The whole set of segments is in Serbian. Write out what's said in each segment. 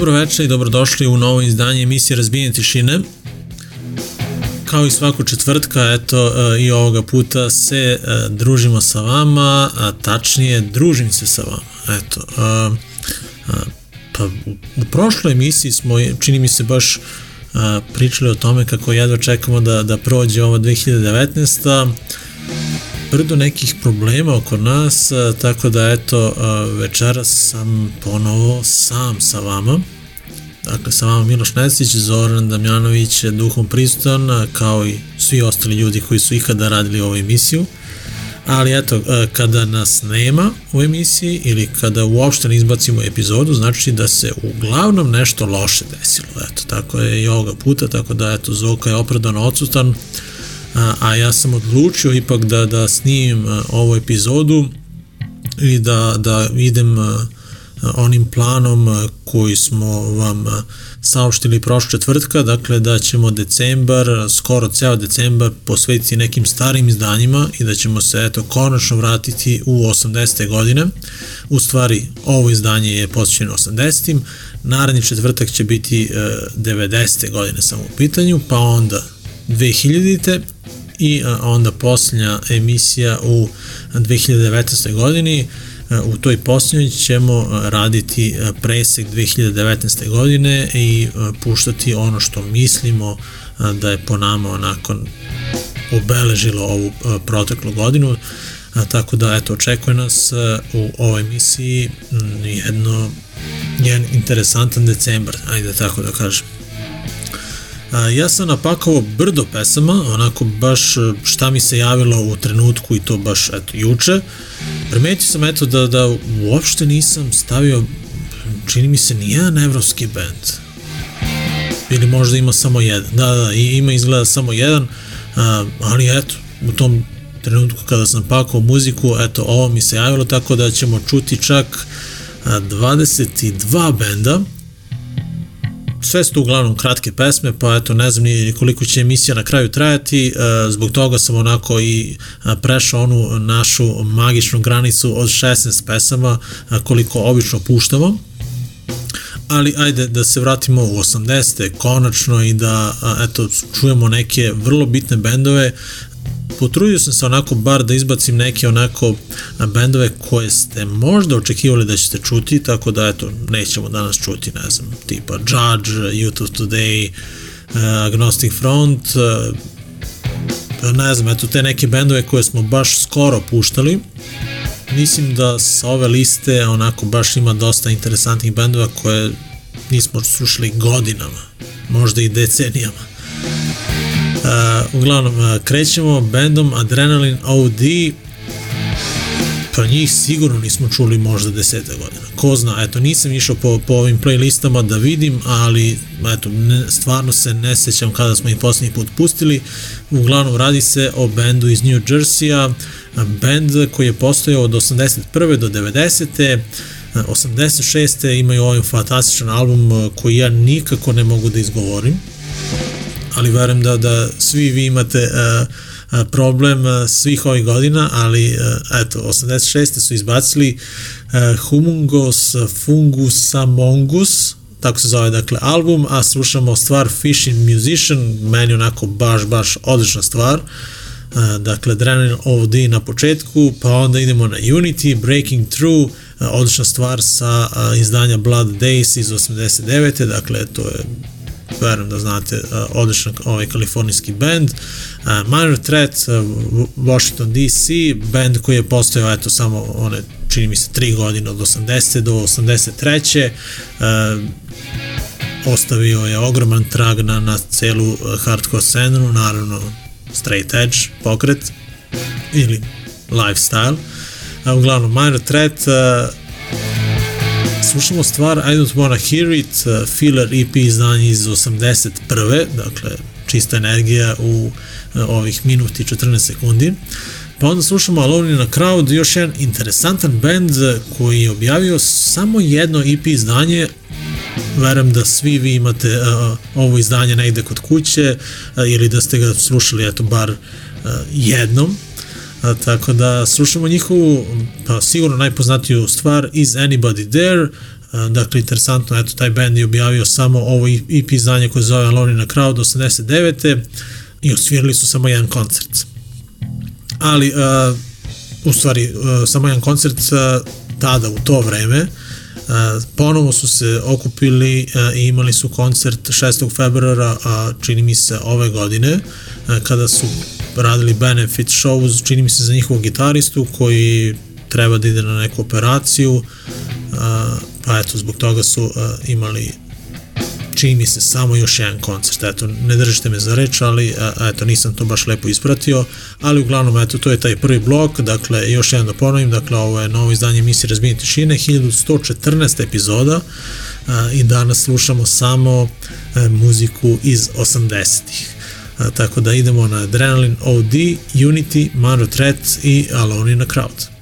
Dobro večer i dobrodošli u novo izdanje emisije Razbijenje tišine. Kao i svakog četvrtka, eto e, i ovoga puta se e, družimo sa vama, a tačnije družim se sa vama. Eto, a, a, pa u, u prošloj emisiji smo, čini mi se baš a, pričali o tome kako jedva čekamo da, da prođe ova 2019 brdo nekih problema oko nas, tako da eto večeras sam ponovo sam sa vama. Dakle, sa vama Miloš Nesić, Zoran Damjanović duhom prisutan, a, kao i svi ostali ljudi koji su ikada radili ovu emisiju. Ali eto, kada nas nema u emisiji ili kada uopšte ne izbacimo epizodu, znači da se uglavnom nešto loše desilo. Eto, tako je i ovoga puta, tako da eto, Zoka je opravdano odsutan, a, a ja sam odlučio ipak da, da snimim a, ovu epizodu i da, da idem a, onim planom koji smo vam saopštili prošle četvrtka, dakle da ćemo decembar, skoro ceo decembar posvetiti nekim starim izdanjima i da ćemo se eto konačno vratiti u 80. godine. U stvari, ovo izdanje je posvećeno 80. Naredni četvrtak će biti e, 90. godine samo u pitanju, pa onda 2000. i onda posljednja emisija u 2019. godini. A, U toj posljednjoj ćemo raditi presek 2019. godine i puštati ono što mislimo da je po nama onako obeležilo ovu proteklu godinu. Tako da eto očekuje nas u ovoj emisiji jedno jedan interesantan decembar, ajde tako da kažem. Ja sam napakao brdo pesama, onako baš e, šta mi se javilo u trenutku i to baš eto juče. Primetio sam eto da, da uopšte nisam stavio, čini mi se, nijedan evropski band. Ili možda ima samo jedan. Da, da, ima izgleda samo jedan, ali eto, u tom trenutku kada sam pakao muziku, eto, ovo mi se javilo, tako da ćemo čuti čak a, 22 benda, sve su uglavnom kratke pesme, pa eto ne znam ni koliko će emisija na kraju trajati, e, zbog toga sam onako i e, prešao onu našu magičnu granicu od 16 pesama e, koliko obično puštamo. Ali ajde da se vratimo u 80. konačno i da eto čujemo neke vrlo bitne bendove potrudio sam se onako bar da izbacim neke onako bendove koje ste možda očekivali da ćete čuti, tako da eto, nećemo danas čuti, ne znam, tipa Judge, Youth of Today, uh, Agnostic Front, uh, ne znam, eto te neke bendove koje smo baš skoro puštali. Mislim da sa ove liste onako baš ima dosta interesantnih bendova koje nismo slušali godinama, možda i decenijama. Uh, uglavnom, uh, krećemo bendom Adrenaline OD, pa njih sigurno nismo čuli možda deseta godina. Ko zna, eto, nisam išao po, po ovim playlistama da vidim, ali eto, ne, stvarno se ne sećam kada smo ih posljednji put pustili. Uglavnom, radi se o bendu iz New Jersey-a, bend koji je postojao od 81. do 90. 86. imaju ovaj fantastičan album uh, koji ja nikako ne mogu da izgovorim ali verujem da, da svi vi imate a, problem a, svih ovih godina, ali a, eto, 86. su izbacili a, Humungos Fungus Amongus, tako se zove dakle album, a slušamo stvar Fishing Musician, meni onako baš, baš odlična stvar. Uh, dakle, Adrenaline OD na početku, pa onda idemo na Unity, Breaking Through, odlična stvar sa izdanja Blood Days iz 89. Dakle, to je verujem da znate, uh, odličan ovaj kalifornijski band. Uh, Minor Threat, uh, Washington DC, band koji je postojao eto samo one čini mi se 3 godine od 80 do 83. Uh, ostavio je ogroman trag na, na celu hardcore scenu, naravno straight edge pokret ili lifestyle. Uh, uglavnom, Minor Threat, slušamo stvar I Don't Wanna Hear It, uh, filler EP izdanje iz 81. Dakle, čista energija u uh, ovih minuti 14 sekundi. Pa onda slušamo Alone in a Crowd, još jedan interesantan band koji je objavio samo jedno EP izdanje, verujem da svi vi imate uh, ovo izdanje negde kod kuće uh, ili da ste ga slušali eto bar uh, jednom A, tako da slušamo njihovu, pa sigurno najpoznatiju stvar Is Anybody There, a, dakle interesantno, eto taj band je objavio samo ovo EP izdanje koje zove Alone in a Crowd 89. i osvirali su samo jedan koncert. Ali, a, u stvari, a, samo jedan koncert a, tada, u to vreme, a, ponovo su se okupili a, i imali su koncert 6. februara, a čini mi se ove godine, a, kada su radili benefit shows, čini mi se za njihovog gitaristu koji treba da ide na neku operaciju, pa eto, zbog toga su imali čini mi se samo još jedan koncert, eto, ne držite me za reč, ali eto, nisam to baš lepo ispratio, ali uglavnom, eto, to je taj prvi blok, dakle, još jedan da ponovim, dakle, ovo je novo izdanje emisije Razbijenje tišine, 1114 epizoda i danas slušamo samo a, muziku iz 80-ih. A, tako da idemo na Adrenaline OD, Unity, Mano Threat i Alone in a Crowd.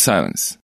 Silence.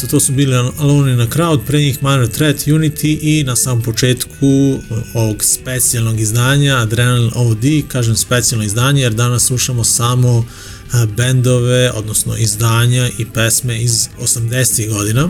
Eto, to su bili Alone in a Crowd, pre njih Minor Threat, Unity i na samom početku ovog specijalnog izdanja Adrenaline OD, kažem specijalno izdanje jer danas slušamo samo a, bendove, odnosno izdanja i pesme iz 80. godina.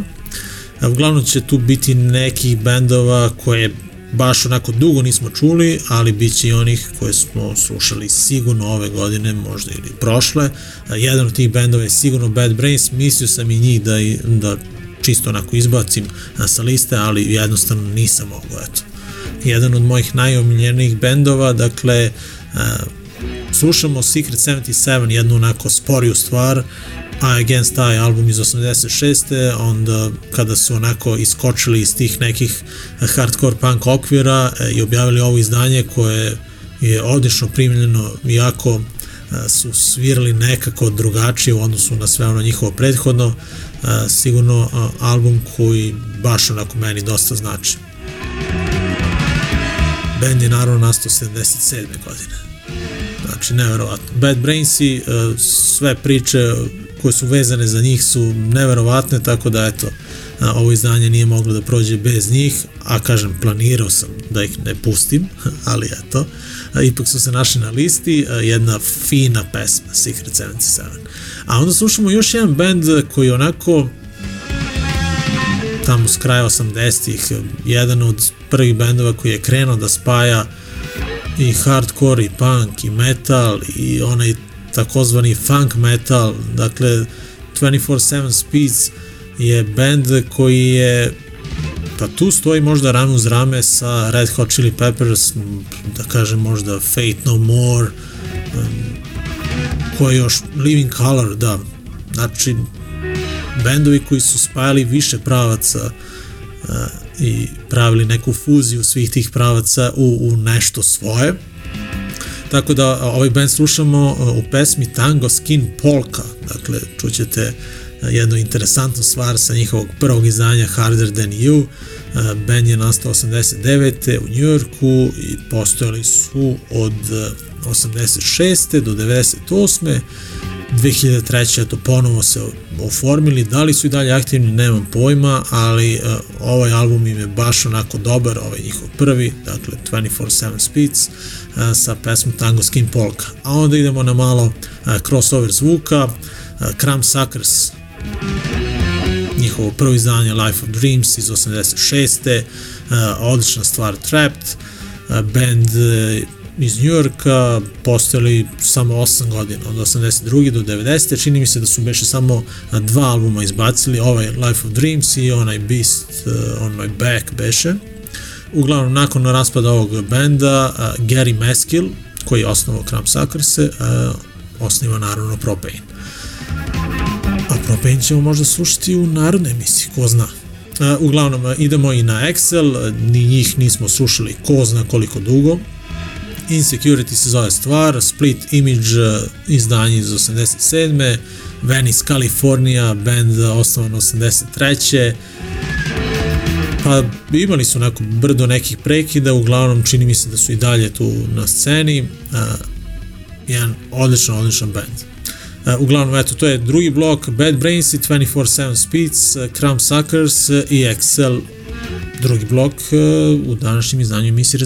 A, Uglavnom će tu biti nekih bendova koje baš onako dugo nismo čuli, ali bit će i onih koje smo slušali sigurno ove godine, možda ili prošle. Jedan od tih bendova je sigurno Bad Brains, mislio sam i njih da, da čisto onako izbacim sa liste, ali jednostavno nisam mogao, eto. Jedan od mojih najomiljenijih bendova, dakle, slušamo Secret 77, jednu onako sporiju stvar, a Against taj album iz 86. onda kada su onako iskočili iz tih nekih hardcore punk okvira e, i objavili ovo izdanje koje je odlično primljeno iako e, su svirali nekako drugačije u odnosu na sve ono njihovo prethodno e, sigurno album koji baš onako meni dosta znači Band je naravno nastao 77. godine znači neverovatno. Bad Brainsi, e, sve priče koje su vezane za njih su neverovatne, tako da eto, ovo izdanje nije moglo da prođe bez njih, a kažem, planirao sam da ih ne pustim, ali eto, ipak su se našli na listi, jedna fina pesma, Secret 77. A onda slušamo još jedan band koji onako tamo s kraja 80-ih, jedan od prvih bendova koji je krenuo da spaja i hardcore i punk i metal i onaj takozvani funk metal, dakle 24-7 Speeds je band koji je pa tu stoji možda rame uz rame sa Red Hot Chili Peppers, da kažem možda Fate No More, um, Ko je još Living Color, da. Znači, bendovi koji su spajali više pravaca uh, i pravili neku fuziju svih tih pravaca u, u nešto svoje. Tako da ovaj band slušamo u pesmi Tango Skin Polka. Dakle, čućete jednu interesantnu stvar sa njihovog prvog izdanja Harder Than You. Band je nastao 89. u Njujorku i postojali su od 86. do 98. 2003. to ponovo se oformili, da li su i dalje aktivni, nemam pojma, ali uh, ovaj album im je baš onako dobar, ovaj njihov prvi, dakle 24-7 Speeds, uh, sa pesmom Tango Skin Polka. A onda idemo na malo uh, crossover zvuka, uh, Cram Suckers, njihovo prvo izdanje Life of Dreams iz 86. Uh, odlična stvar Trapped, uh, band uh, iz Njujorka, postojali samo 8 godina, od 82. do 90. Čini mi se da su beše samo dva albuma izbacili, ovaj Life of Dreams i onaj Beast uh, on my back beše. Uglavnom, nakon raspada ovog benda, uh, Gary Maskill, koji je osnovao Cramp Suckers-e, uh, osniva naravno Propane. A Propane ćemo možda slušati u narodnoj emisiji, ko zna. Uglavnom, idemo i na Excel, ni njih nismo slušali ko zna koliko dugo, Insecurity se zove stvar, Split Image izdanje iz 87. Venice, California, band osnovan 83. Pa imali su neko brdo nekih prekida, uglavnom čini mi se da su i dalje tu na sceni. Uh, jedan odličan, odličan band. Uh, uglavnom, eto, to je drugi blok, Bad Brains i 24-7 Speeds, uh, Crumb Suckers i Excel, drugi blok uh, u današnjem izdanju emisije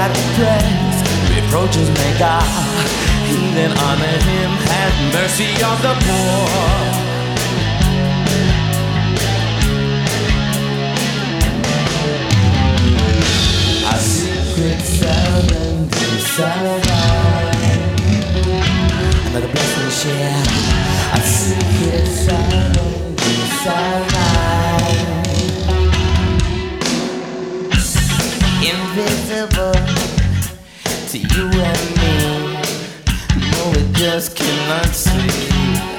that praise reproaches may God. He then honor him, have mercy on the poor. A secret servant inside. Another blessing to share. A secret servant inside. invisible to you and me. No, it just cannot see.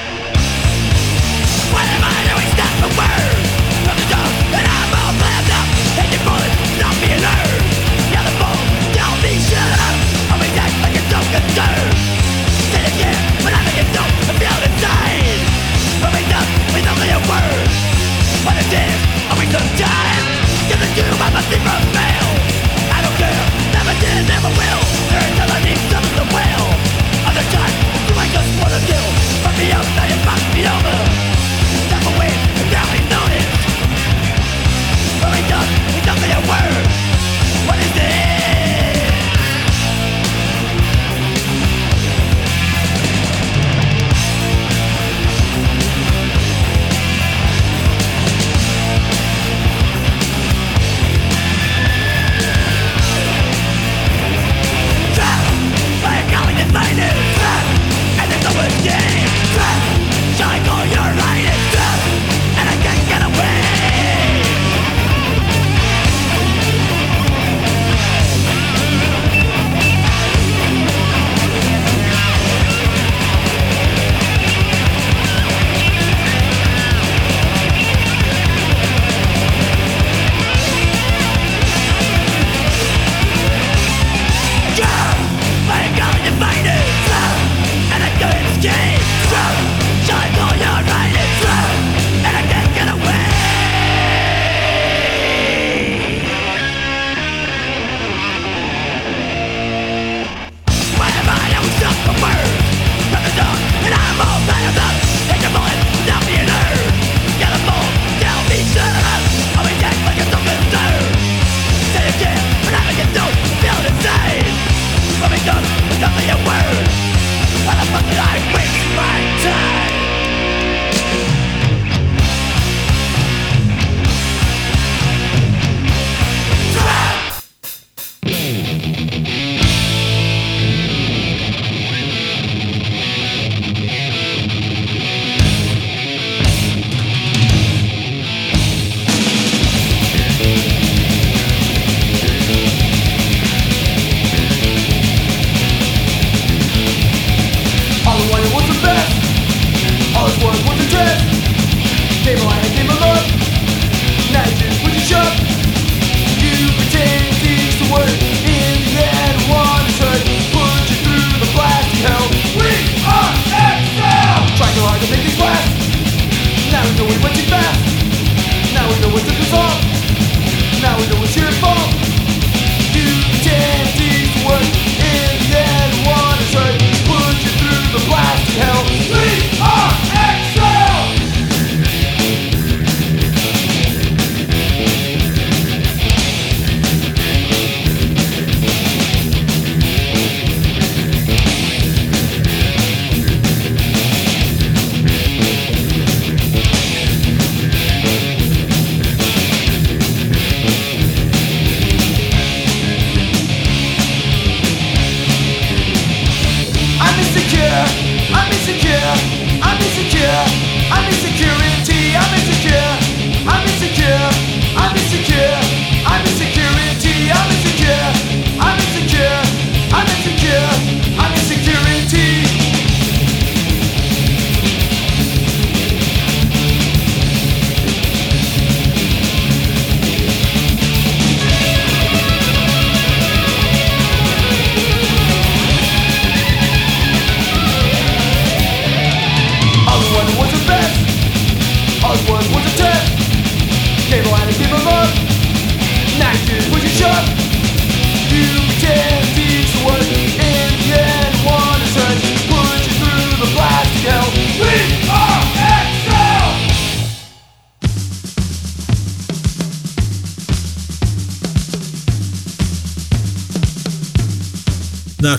Bye.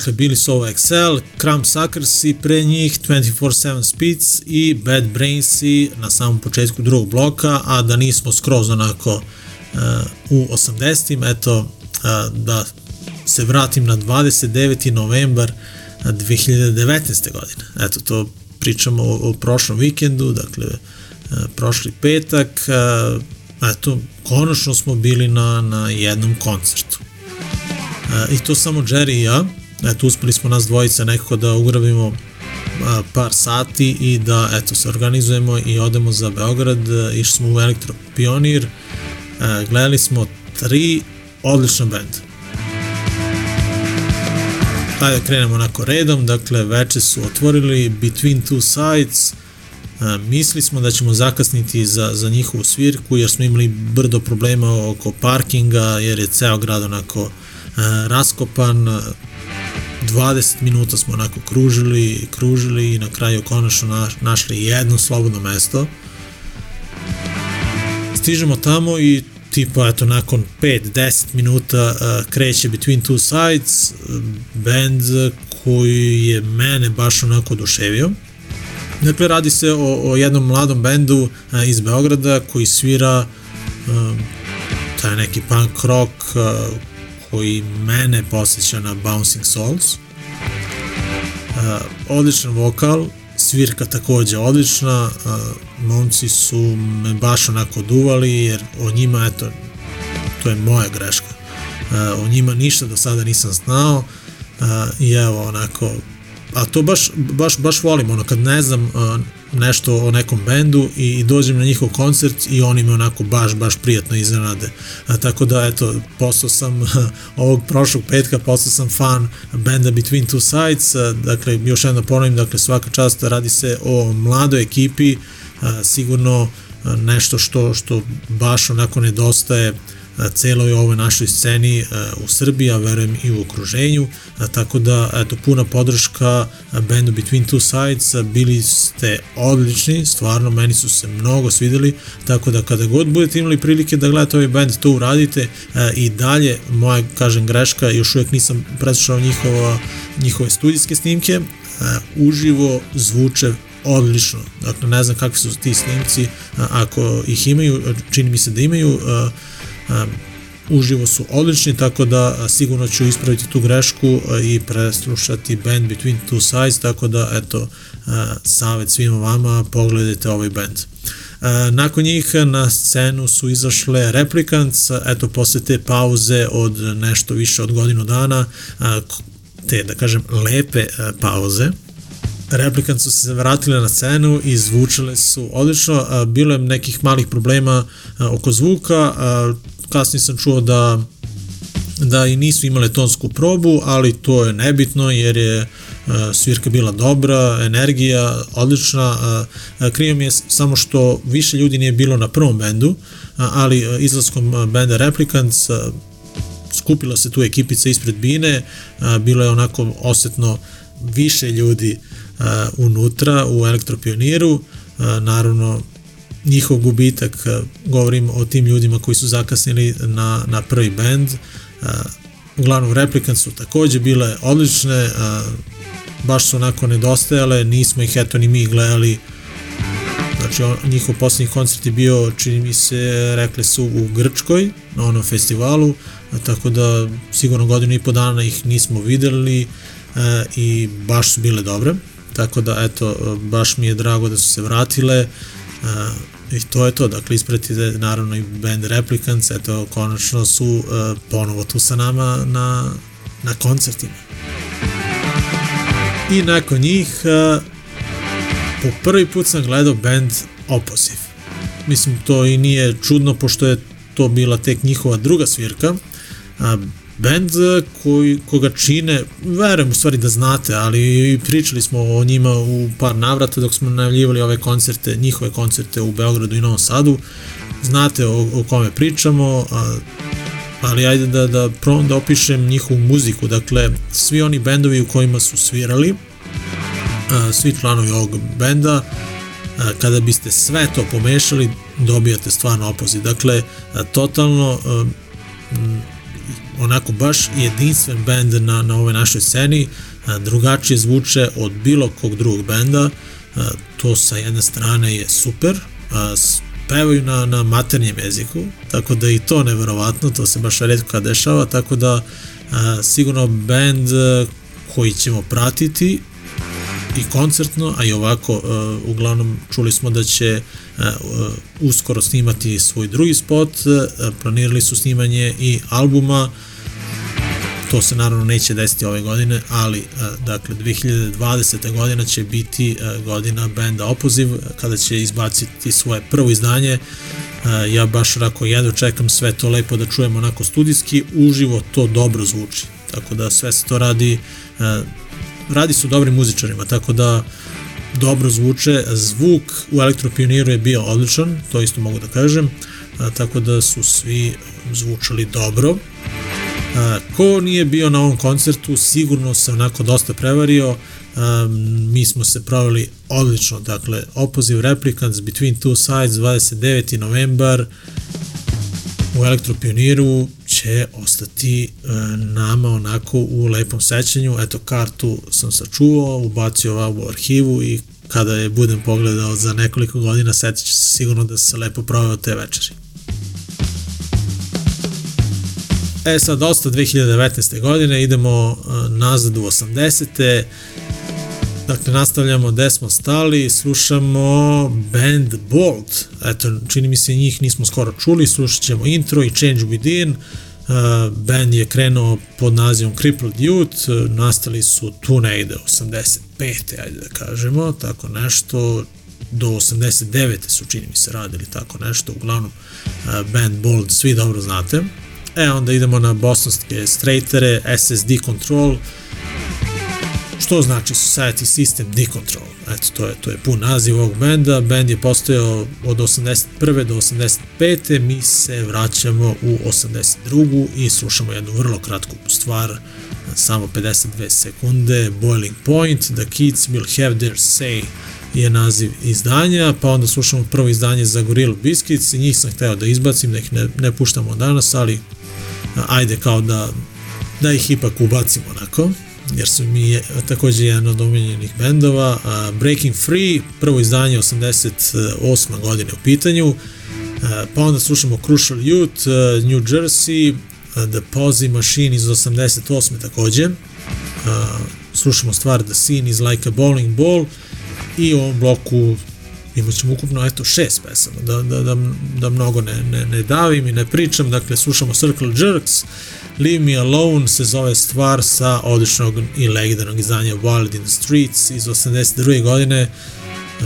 Dakle, bili su ovo Excel, Crumb Suckers i pre njih 24-7 Speeds i Bad Brainsi na samom početku drugog bloka, a da nismo skroz onako uh, u 80-im, eto, uh, da se vratim na 29. novembar 2019. godine. Eto, to pričamo o, o prošlom vikendu, dakle, uh, prošli petak, uh, eto, konačno smo bili na, na jednom koncertu. Uh, I to samo Jerry i ja, eto, uspeli smo nas dvojica nekako da ugrabimo par sati i da eto se organizujemo i odemo za Beograd, išli smo u Elektro Pionir, a, gledali smo tri odlična benda. Hajde da krenemo onako redom, dakle veče su otvorili Between Two Sides, a, mislili smo da ćemo zakasniti za, za njihovu svirku jer smo imali brdo problema oko parkinga jer je ceo grad onako raskopan, 20 minuta smo onako kružili, kružili i na kraju konačno našli jedno slobodno mesto. Stižemo tamo i tipa eto nakon 5-10 minuta uh, kreće Between Two Sides, band koji je mene baš onako oduševio. Dakle, radi se o, o jednom mladom bendu uh, iz Beograda koji svira uh, taj neki punk rock uh, koji mene posjeća na Bouncing Souls. Uh, odličan vokal, svirka takođe odlična, uh, momci su me baš onako duvali jer o njima, eto, to je moja greška. Uh, o njima ništa do sada nisam znao uh, i evo onako a to baš, baš, baš volim, ono, kad ne znam uh, nešto o nekom bendu i, dođem na njihov koncert i oni me onako baš, baš prijatno iznenade. A, tako da, eto, postao sam ovog prošlog petka, postao sam fan benda Between Two Sides, a, dakle, još jedno ponovim, dakle, svaka čast radi se o mladoj ekipi, a, sigurno nešto što, što baš onako nedostaje celoj ovoj našoj sceni u Srbiji, a verujem i u okruženju, tako da eto, puna podrška bendu Between Two Sides, bili ste odlični, stvarno meni su se mnogo svideli, tako da kada god budete imali prilike da gledate ovaj band, to uradite i dalje, moja, kažem, greška, još uvijek nisam preslušao njihova, njihove studijske snimke, uživo zvuče odlično. Dakle, ne znam kakvi su ti snimci, ako ih imaju, čini mi se da imaju, uživo su odlični, tako da sigurno ću ispraviti tu grešku i preslušati band Between Two Sides, tako da eto, savet svima vama, pogledajte ovaj band. Nakon njih na scenu su izašle Replicants, eto posle te pauze od nešto više od godinu dana, te da kažem lepe pauze, Replicant su se vratile na scenu i zvučale su odlično. Bilo je nekih malih problema oko zvuka, kasnije sam čuo da da i nisu imale tonsku probu, ali to je nebitno jer je svirka bila dobra, energija odlična, krivo mi je samo što više ljudi nije bilo na prvom bendu, ali izlaskom benda Replicants skupila se tu ekipica ispred Bine, bilo je onako osetno više ljudi unutra u Elektropioniru, naravno njihov gubitak, govorim o tim ljudima koji su zakasnili na, na prvi band, uglavnom Replicant su takođe bile odlične, baš su onako nedostajale, nismo ih eto ni mi gledali, znači on, njihov poslednji koncert je bio, čini mi se, rekli su u Grčkoj, na onom festivalu, tako da sigurno godinu i po dana ih nismo videli i baš su bile dobre, tako da eto, baš mi je drago da su se vratile, I to je to, dakle ispratite naravno i band Replicants, eto konačno su uh, ponovo tu sa nama na, na koncertima. I nakon njih uh, po prvi put sam gledao band Opposive. Mislim to i nije čudno pošto je to bila tek njihova druga svirka. Band koji, koga čine, verujem u stvari da znate, ali pričali smo o njima u par navrata dok smo najavljivali ove koncerte, njihove koncerte u Beogradu i Novom Sadu. Znate o, o kome pričamo, a, ali ajde da, da provam da opišem njihovu muziku. Dakle, svi oni bendovi u kojima su svirali, a, svi članovi ovog benda, kada biste sve to pomešali, dobijate stvarno opoziv. Dakle, totalno onako baš jedinstven bend na, na ovoj našoj sceni, drugačije zvuče od bilo kog drugog benda, to sa jedne strane je super, pevaju na, na maternjem jeziku, tako da i to neverovatno, to se baš redko dešava, tako da sigurno band a, koji ćemo pratiti i koncertno, a i ovako, uglavnom čuli smo da će uskoro snimati svoj drugi spot, planirali su snimanje i albuma, to se naravno neće desiti ove godine, ali uh, dakle 2020. godina će biti uh, godina benda Opoziv kada će izbaciti svoje prvo izdanje Uh, ja baš rako jedno čekam sve to lepo da čujem onako studijski, uživo to dobro zvuči. Tako da sve se to radi radi su dobrim muzičarima, tako da dobro zvuče. Zvuk u Elektropioniru je bio odličan, to isto mogu da kažem, tako da su svi zvučali dobro. Ko nije bio na ovom koncertu, sigurno se onako dosta prevario, mi smo se proveli odlično, dakle, Opposive Replicants Between Two Sides 29. novembar, u Elektropioniru će ostati e, nama onako u lepom sećanju. Eto, kartu sam sačuvao, ubacio ovako u arhivu i kada je budem pogledao za nekoliko godina, setit ću se sigurno da se lepo proveo te večeri. E sad, dosta 2019. godine, idemo e, nazad u 80. Dakle, nastavljamo gde smo stali, slušamo band Bold. Eto, čini mi se njih nismo skoro čuli, slušat ćemo intro i Change Within. Uh, band je krenuo pod nazivom Crippled Youth, uh, nastali su tu negde 85. ajde da kažemo, tako nešto, do 89. su čini mi se radili tako nešto, uglavnom band Bold svi dobro znate. E, onda idemo na bosanske straightere, SSD Control, što znači Society System Decontrol. Eto, to je, to je pun naziv ovog benda. Bend je postojao od 81. do 85. Mi se vraćamo u 82. i slušamo jednu vrlo kratku stvar, samo 52 sekunde. Boiling Point, The Kids Will Have Their Say je naziv izdanja, pa onda slušamo prvo izdanje za Gorilla Biscuits i njih sam hteo da izbacim, da ih ne, ne puštamo danas, ali ajde kao da, da ih ipak ubacimo onako jer su mi je, takođe jedan od omiljenih bendova. A, Breaking Free, prvo izdanje 88. godine u pitanju, pa onda slušamo Crucial Youth, New Jersey, The Posy Machine iz 88. takođe, slušamo stvar The Scene is Like a Bowling Ball i u ovom bloku imat ćemo ukupno eto šest pesama, da, da, da, da mnogo ne, ne, ne davim i ne pričam, dakle slušamo Circle Jerks, Leave Me Alone se zove stvar sa odličnog i legendarnog izdanja Wild in the Streets iz 82. godine,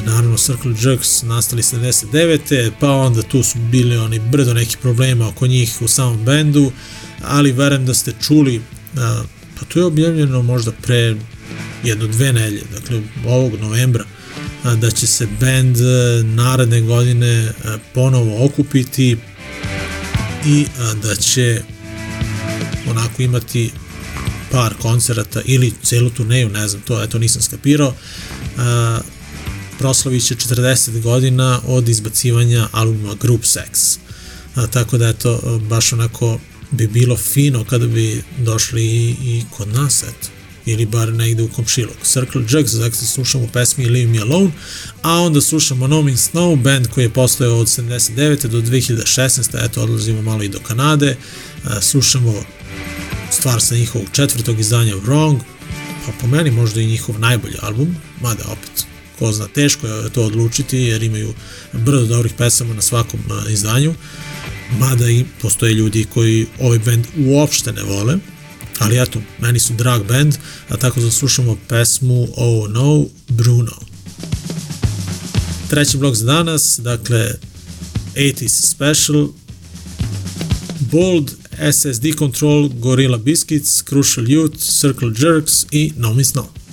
naravno Circle Jerks nastali 79. pa onda tu su bili oni brdo nekih problema oko njih u samom bendu, ali verujem da ste čuli, a, pa to je objavljeno možda pre jedno dve nelje, dakle ovog novembra, da će se band e, naredne godine e, ponovo okupiti i da će onako imati par koncerata ili celu turneju, ne znam to, eto nisam skapirao. Proslavit će 40 godina od izbacivanja albuma Group Sex. A, tako da eto, baš onako bi bilo fino kada bi došli i, i kod nas, eto ili bar negde u komšilog. Circle Jerks, dakle slušamo pesmi Leave Me Alone, a onda slušamo No Means No, band koji je postojao od 79. do 2016. Eto, odlazimo malo i do Kanade, slušamo stvar sa njihovog četvrtog izdanja Wrong, pa po meni možda i njihov najbolji album, mada opet, ko zna, teško je to odlučiti jer imaju brdo dobrih pesama na svakom izdanju, mada i postoje ljudi koji ovaj band uopšte ne vole, ali eto, meni su drag band, a tako da slušamo pesmu Oh No, Bruno. Treći blok za danas, dakle, 80s Special, Bold, SSD Control, Gorilla Biscuits, Crucial Youth, Circle Jerks i No Miss No.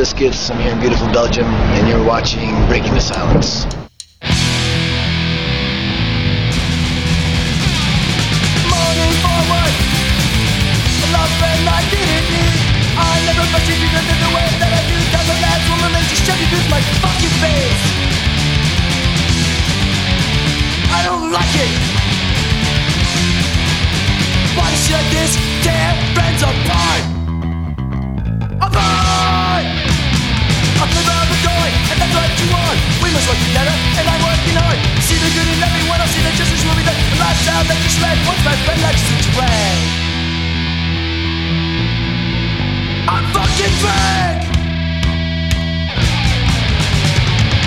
Biscuits. I'm here in beautiful Belgium, and you're watching Breaking the Silence. Morning forward, a love I didn't need. I the way that I do. A last woman with my fucking face. I don't like it. Why should this tear friends? Apart! You want. We must work together, and I'm working hard. See the good in everyone, I see the justice will be there. The last child that you shred, once my friend likes to drag. I'm fucking Frank!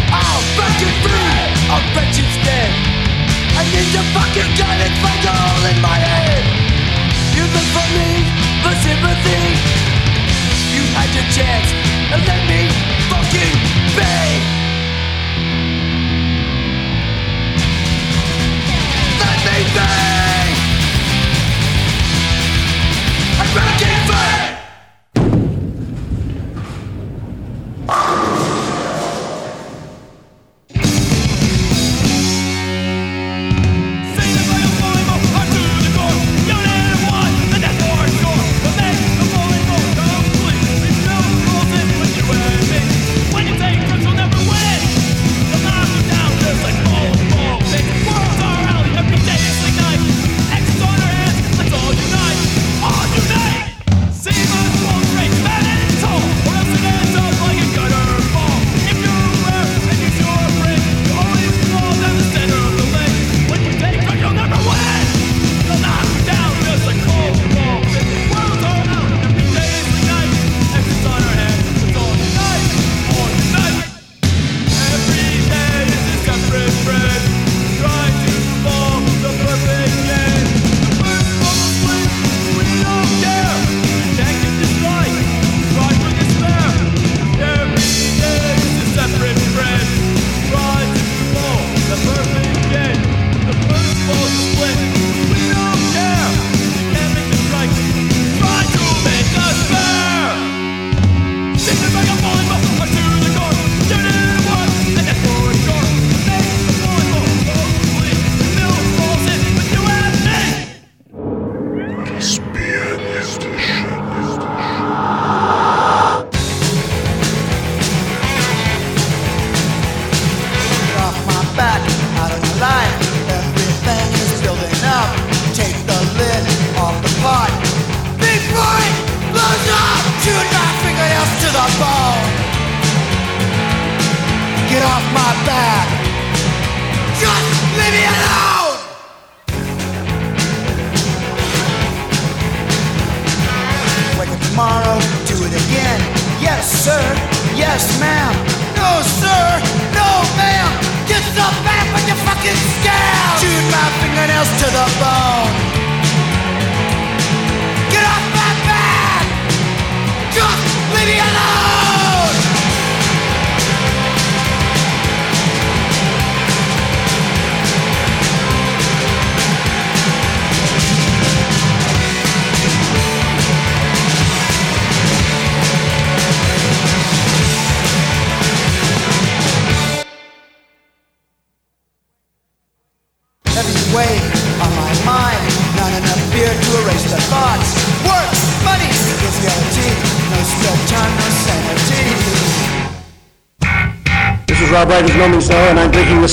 I'll fucking free! Bet you dead. I need the fucking gun and find a hole in my head. You look for me for sympathy. You had your chance and let me fucking be. everything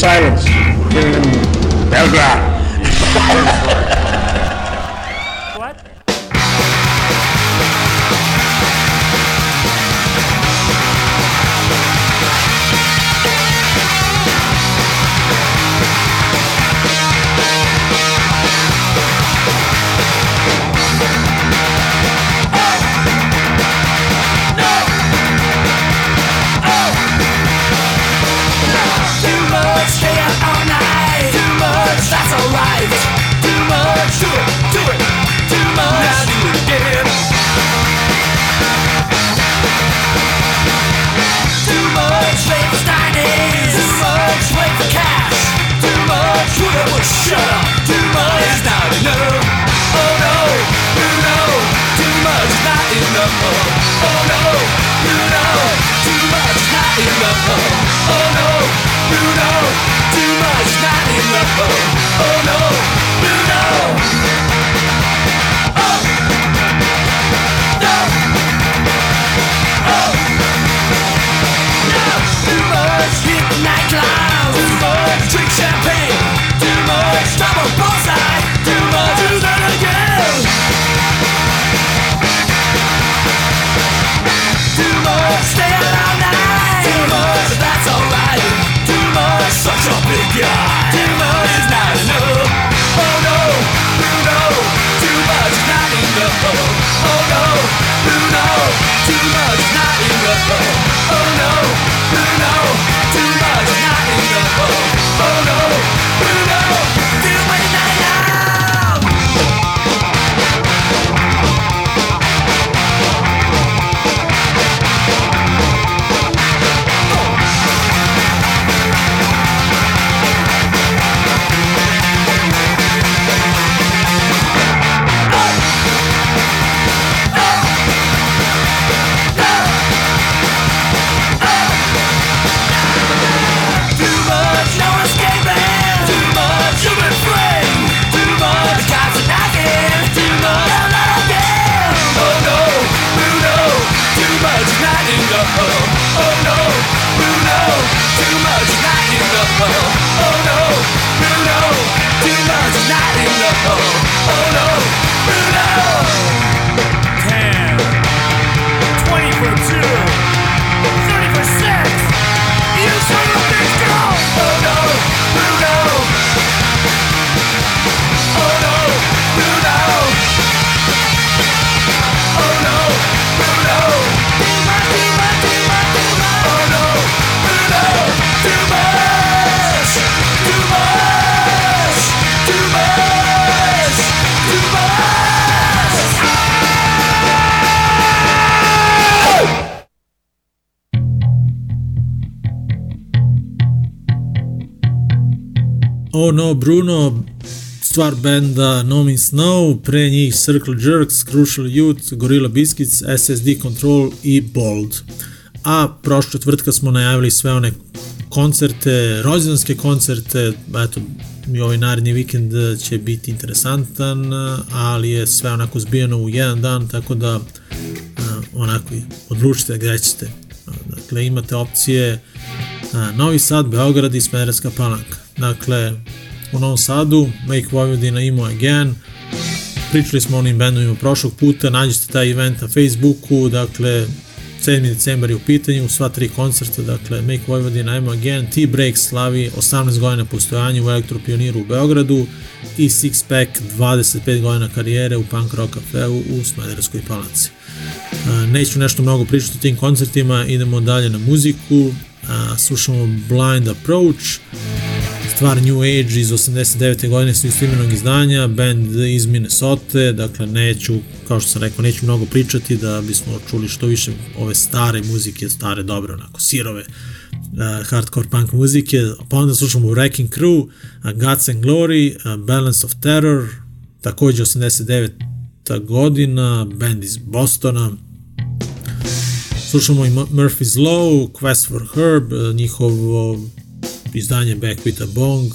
silence No, Bruno, stvar benda No Means No, pre njih Circle Jerks, Crucial Youth, Gorilla Biscuits, SSD Control i Bold. A prošle četvrtka smo najavili sve one koncerte, rođendanske koncerte, eto, i ovaj naredni vikend će biti interesantan, ali je sve onako zbijeno u jedan dan, tako da a, onako odlučite gde ćete. Dakle, imate opcije a, Novi Sad, Beograd i Smederevska palanka. Dakle, u Novom Sadu, Make Vojvodina Imo Again, pričali smo o onim bendovima prošlog puta, nađete taj event na Facebooku, dakle, 7. decembar je u pitanju, sva tri koncerta, dakle, Make Vojvodina Imo Again, T-Break slavi 18 godina postojanja u Elektropioniru u Beogradu i Six Pack 25 godina karijere u Punk Rock Cafeu u Smederevskoj palanci. A, Neću nešto mnogo pričati o tim koncertima, idemo dalje na muziku, a, slušamo Blind Approach, stvar New Age iz 89. godine sa istoimenog izdanja, band iz Minnesota, dakle neću, kao što sam rekao, neću mnogo pričati da bismo čuli što više ove stare muzike, stare dobre, onako sirove uh, hardcore punk muzike, pa onda slušamo Wrecking Crew, uh, Guts and Glory, uh, Balance of Terror, takođe 89. godina, band iz Bostona, Slušamo i Mur- Murphy's Law, Quest for Herb, eh, njihovo izdanje Back with a Bong,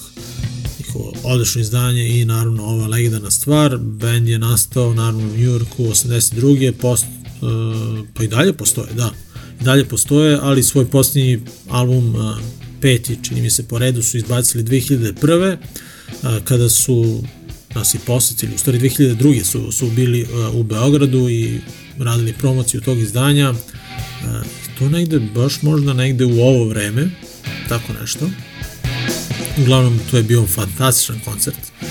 njihovo odlično izdanje i naravno ova legendarna stvar. Band je nastao naravno u Yorku 82. Post, uh, pa i dalje postoje, da. I dalje postoje, ali svoj posljednji album, uh, peti, čini mi se po redu, su izbacili 2001. Uh, kada su nas i posetili, u stvari 2002. su, su bili u Beogradu i radili promociju tog izdanja. To negde, baš možda negde u ovo vreme, tako nešto. Uglavnom, to je bio fantastičan koncert, uh,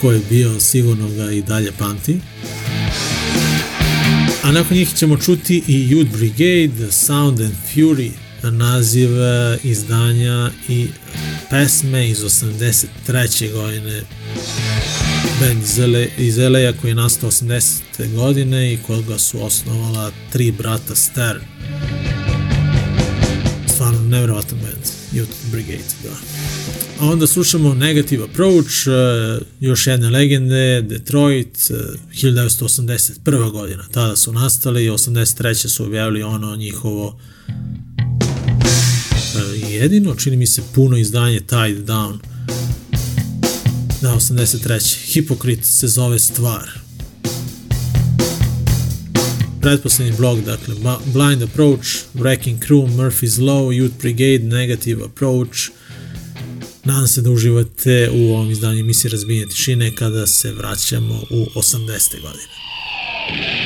ko je bio, sigurno ga i dalje pamti. A nakon njih ćemo čuti i Youth Brigade, Sound and Fury, naziv uh, izdanja i pesme iz 83. godine band iz, LA, iz LA koji je nastao 80. godine i koga su osnovala tri brata Stern. Stvarno nevjerovatan band, Youth Brigade, da. A onda slušamo Negative Approach, uh, još jedne legende, Detroit, uh, 1981. godina. Tada su nastali i 83. su objavili ono njihovo jedino, čini mi se puno izdanje Tide Down. Da, 83. Hipokrit se zove Stvar. Pretposlednji blog, dakle, Blind Approach, Wrecking Crew, Murphy's Law, Youth Brigade, Negative Approach. Nadam se da uživate u ovom izdanju emisije Razbijenje tišine kada se vraćamo u 80. godine.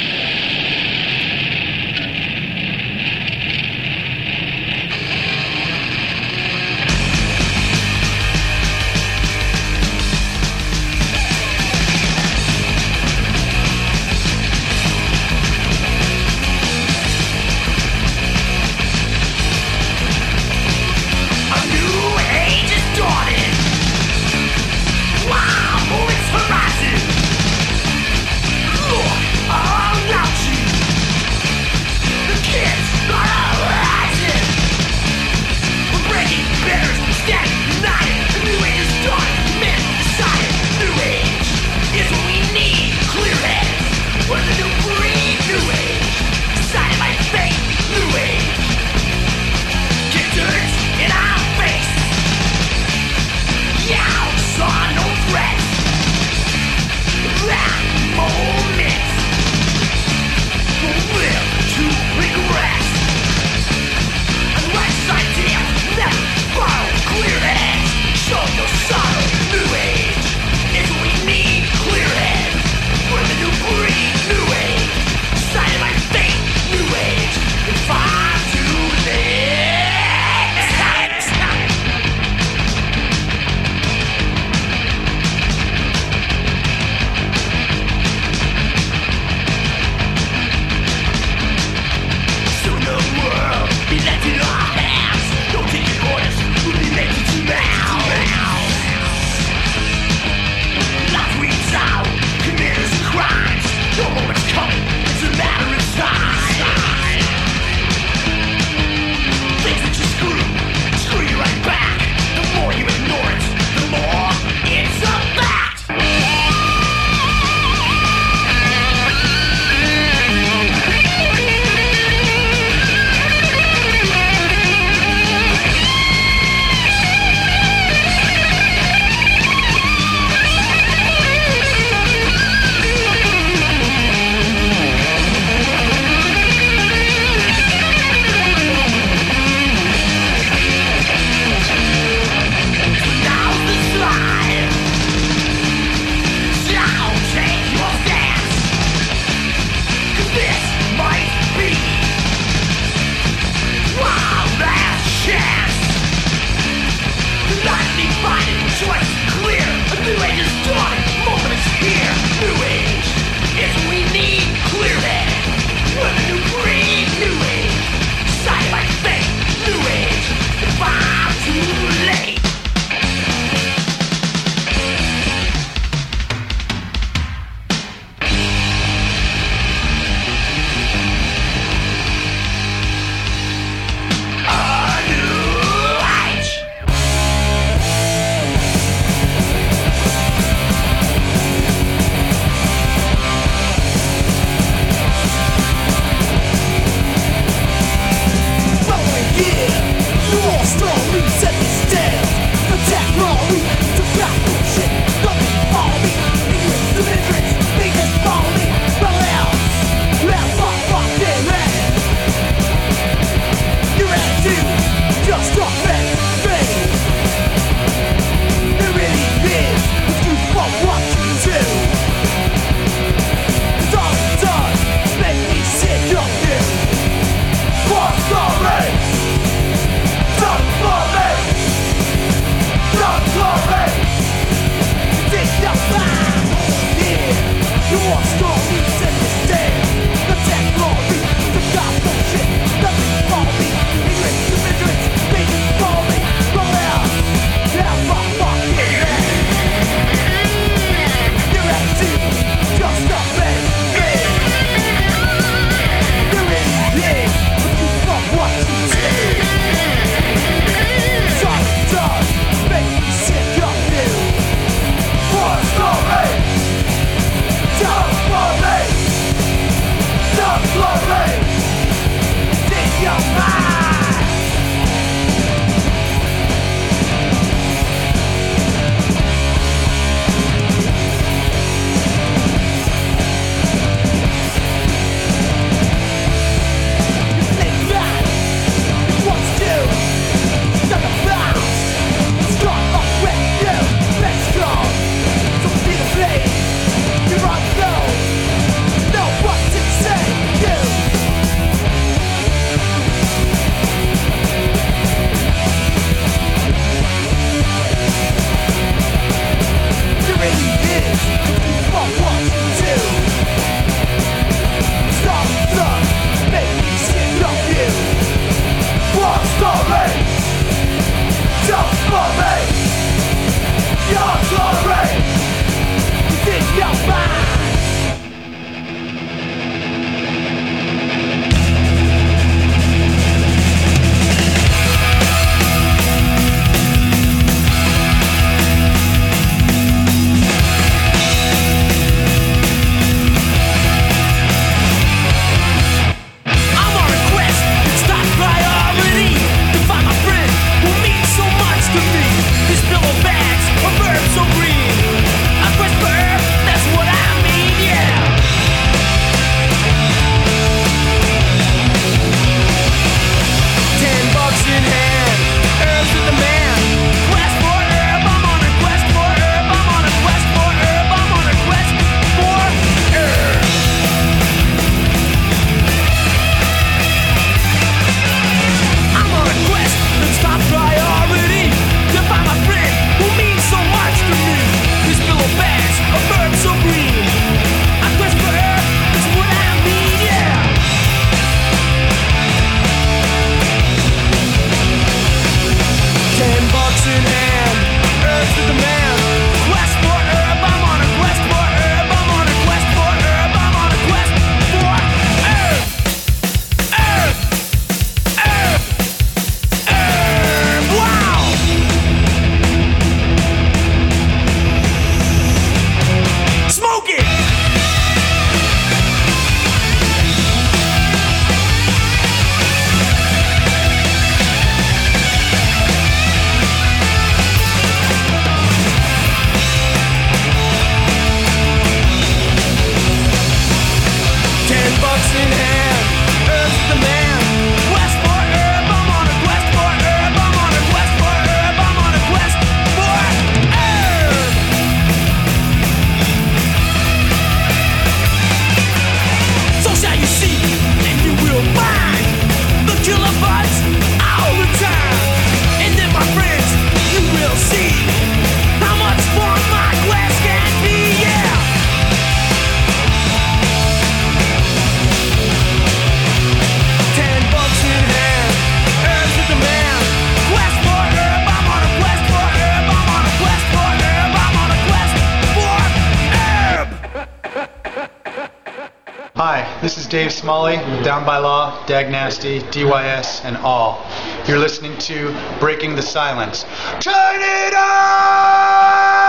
Dag Nasty, DYS, and all. You're listening to Breaking the Silence. Turn it up!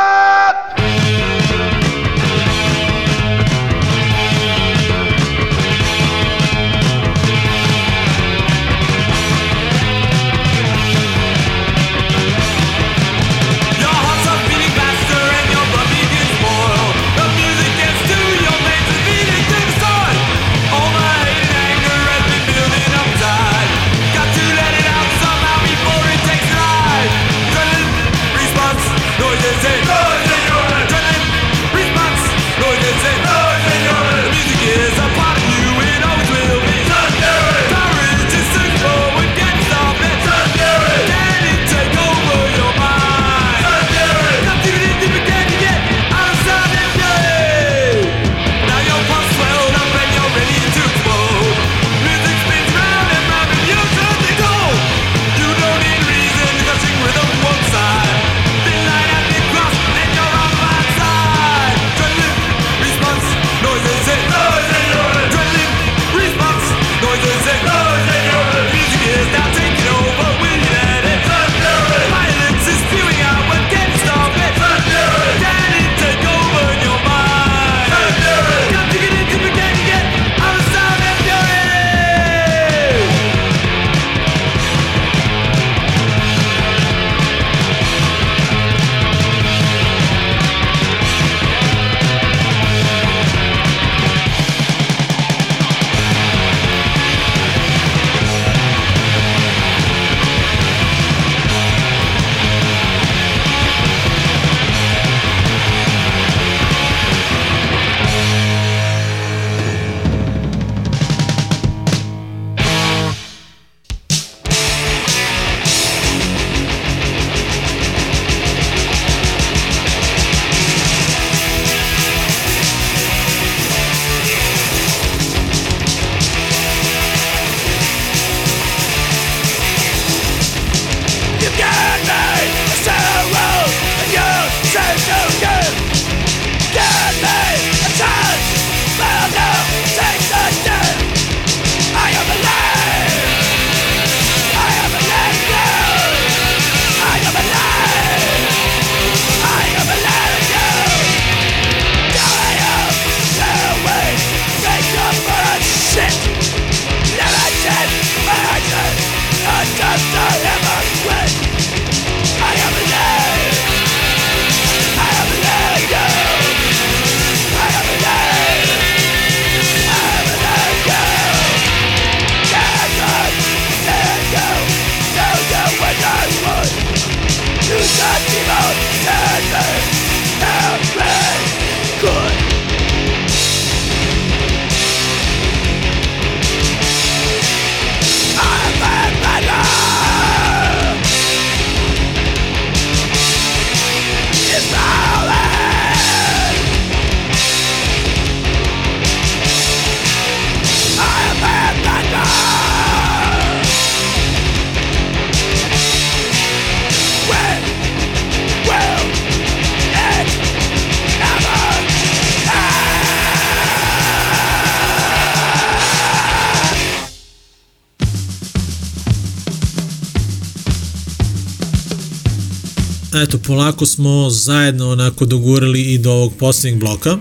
polako smo zajedno onako dogurali i do ovog poslednjeg bloka.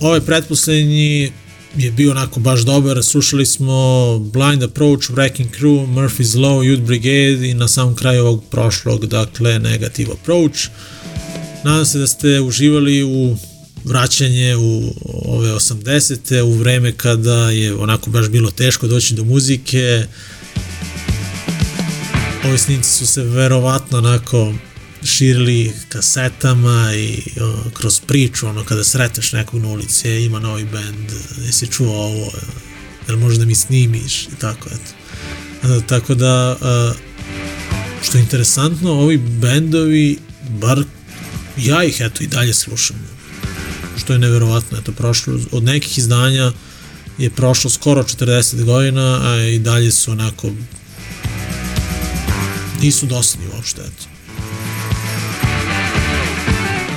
Ovaj pretposlednji je bio onako baš dobar, slušali smo Blind Approach, Wrecking Crew, Murphy's Law, Youth Brigade i na samom kraju ovog prošlog, dakle, Negative Approach. Nadam se da ste uživali u vraćanje u ove 80. te u vreme kada je onako baš bilo teško doći do muzike, uh, Ovi snimci su se verovatno onako širili kasetama i o, kroz priču, ono, kada sreteš nekog na ulici, e, ima novi band, jesi čuo ovo, jel možda mi snimiš i tako, eto. E, tako da, e, što je interesantno, ovi bendovi, bar ja ih eto i dalje slušam, što je neverovatno, eto, prošlo, od nekih izdanja je prošlo skoro 40 godina, a i dalje su onako nisu dosadni uopšte, eto.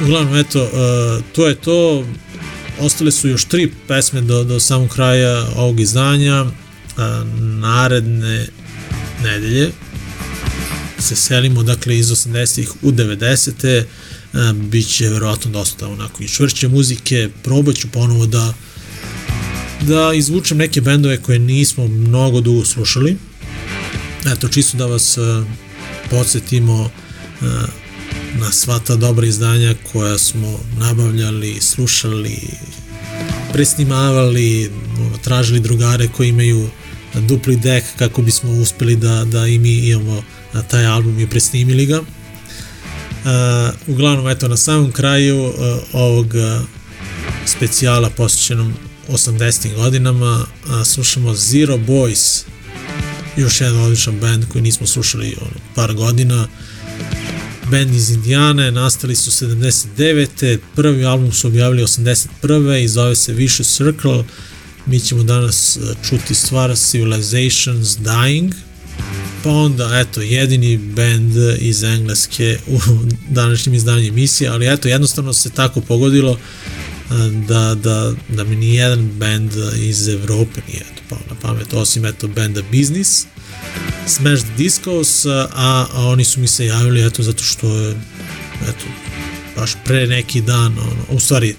Uglavnom, eto, uh, to je to. Ostale su još tri pesme do, do samog kraja ovog izdanja. Uh, naredne nedelje se selimo, dakle, iz 80-ih u 90-te. Uh, Biće verovatno dosta onako i čvršće muzike. Probat ću ponovo da da izvučem neke bendove koje nismo mnogo dugo slušali. Eto, čisto da vas uh, podsjetimo uh, na sva ta dobra izdanja koja smo nabavljali, slušali, presnimavali, tražili drugare koji imaju dupli dek kako bismo uspeli da, da i mi imamo taj album i presnimili ga. Uh, uglavnom, eto, na samom kraju uh, ovog specijala posvećenom 80. godinama uh, slušamo Zero Boys, još jedan odličan band koji nismo slušali ono, par godina, band iz Indijane, nastali su 79. Prvi album su objavili 81. i zove se Vicious Circle. Mi ćemo danas čuti stvar Civilizations Dying. Pa onda, eto, jedini band iz Engleske u današnjem izdanju emisije, ali eto, jednostavno se tako pogodilo da, da, da mi ni jedan band iz Evrope nije eto, pao na pamet, osim eto benda Business. Smash the Discos, a, a oni su mi se javili eto zato što je eto baš pre neki dan, ono, u stvari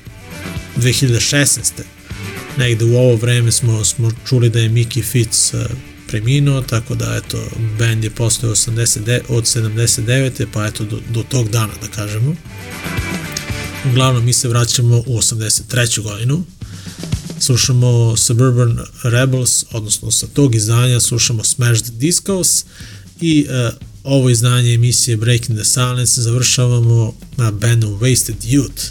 2016. negde u ovo vreme smo, smo čuli da je Mickey Fitz preminuo, tako da eto band je postao 89, od 79. pa eto do, do tog dana da kažemo. Uglavnom mi se vraćamo u 83. godinu slušamo Suburban Rebels, odnosno sa tog izdanja slušamo Smash the Discos i uh, ovo izdanje emisije Breaking the Silence završavamo na bandom Wasted Youth.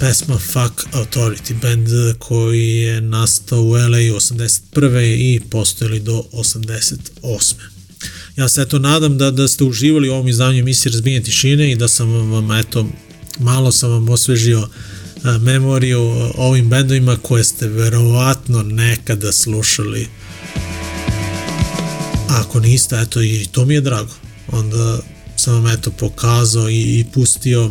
Pesma Fuck Authority, band koji je nastao u LA 81. i postojali do 88. Ja se eto nadam da, da ste uživali u ovom izdanju emisije Razbijenje tišine i da sam vam eto malo sam vam osvežio uh, memoriju ovim bendovima koje ste verovatno nekada slušali. Ako niste, eto i to mi je drago. Onda sam vam eto pokazao i, i pustio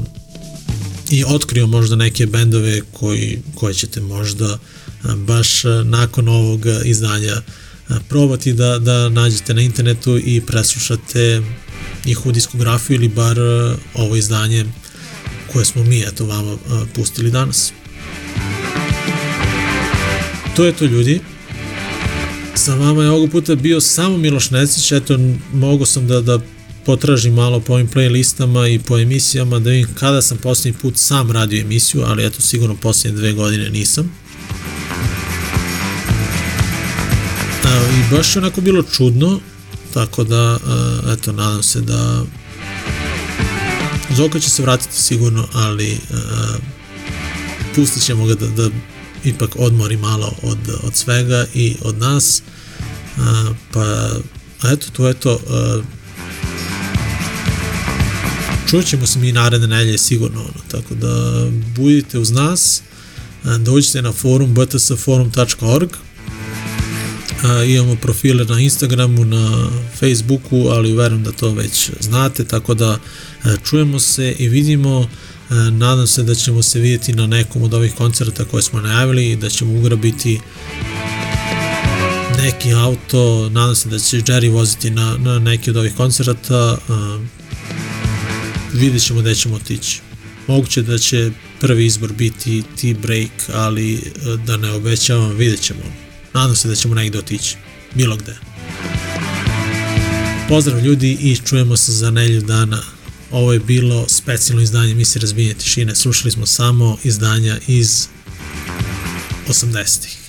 i otkrio možda neke bendove koji, koje ćete možda baš nakon ovog izdanja probati da, da nađete na internetu i preslušate njihovu diskografiju ili bar ovo izdanje koje smo mi eto vama uh, pustili danas. To je to ljudi. Sa vama je ovog puta bio samo Miloš Necić, eto mogu sam da, da potražim malo po ovim playlistama i po emisijama da vidim kada sam posljednji put sam radio emisiju, ali eto sigurno posljednje dve godine nisam. Baš je onako bilo čudno, tako da eto nadam se da Zoka će se vratiti sigurno, ali pustit ćemo ga da, da ipak odmori malo od, od svega i od nas. Pa, eto, to je to. Uh, čućemo se mi naredne nelje sigurno, ono, tako da budite uz nas, dođite na forum btsforum.org Uh, imamo profile na Instagramu, na Facebooku, ali verujem da to već znate, tako da uh, čujemo se i vidimo. Uh, nadam se da ćemo se vidjeti na nekom od ovih koncerta koje smo najavili i da ćemo ugrabiti neki auto, nadam se da će Jerry voziti na, na neki od ovih koncerta, vidjet ćemo gde ćemo otići. Moguće da će prvi izbor biti T-Break, ali da ne obećavam, vidjet ćemo. Nadam se da ćemo negde otići, bilo gde. Pozdrav ljudi i čujemo se za nelju dana. Ovo je bilo specijalno izdanje Misi razbijenje tišine. Slušali smo samo izdanja iz 80-ih.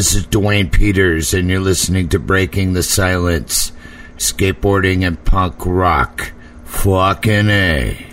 This is Dwayne Peters, and you're listening to Breaking the Silence Skateboarding and Punk Rock. Fucking A.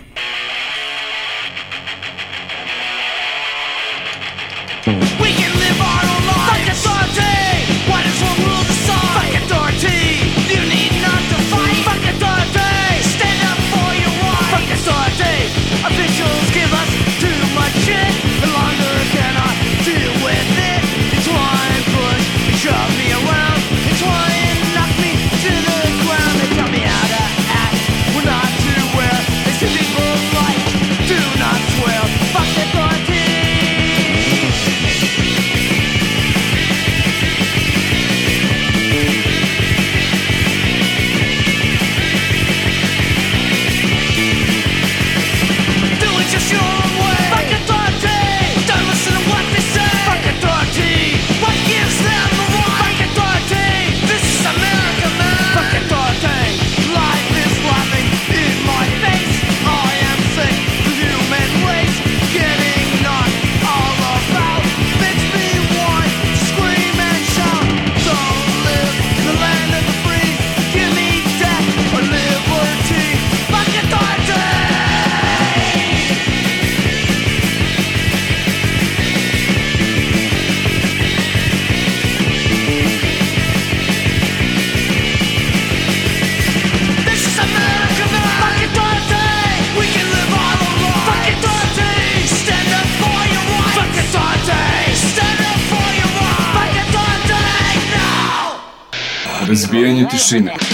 Машина.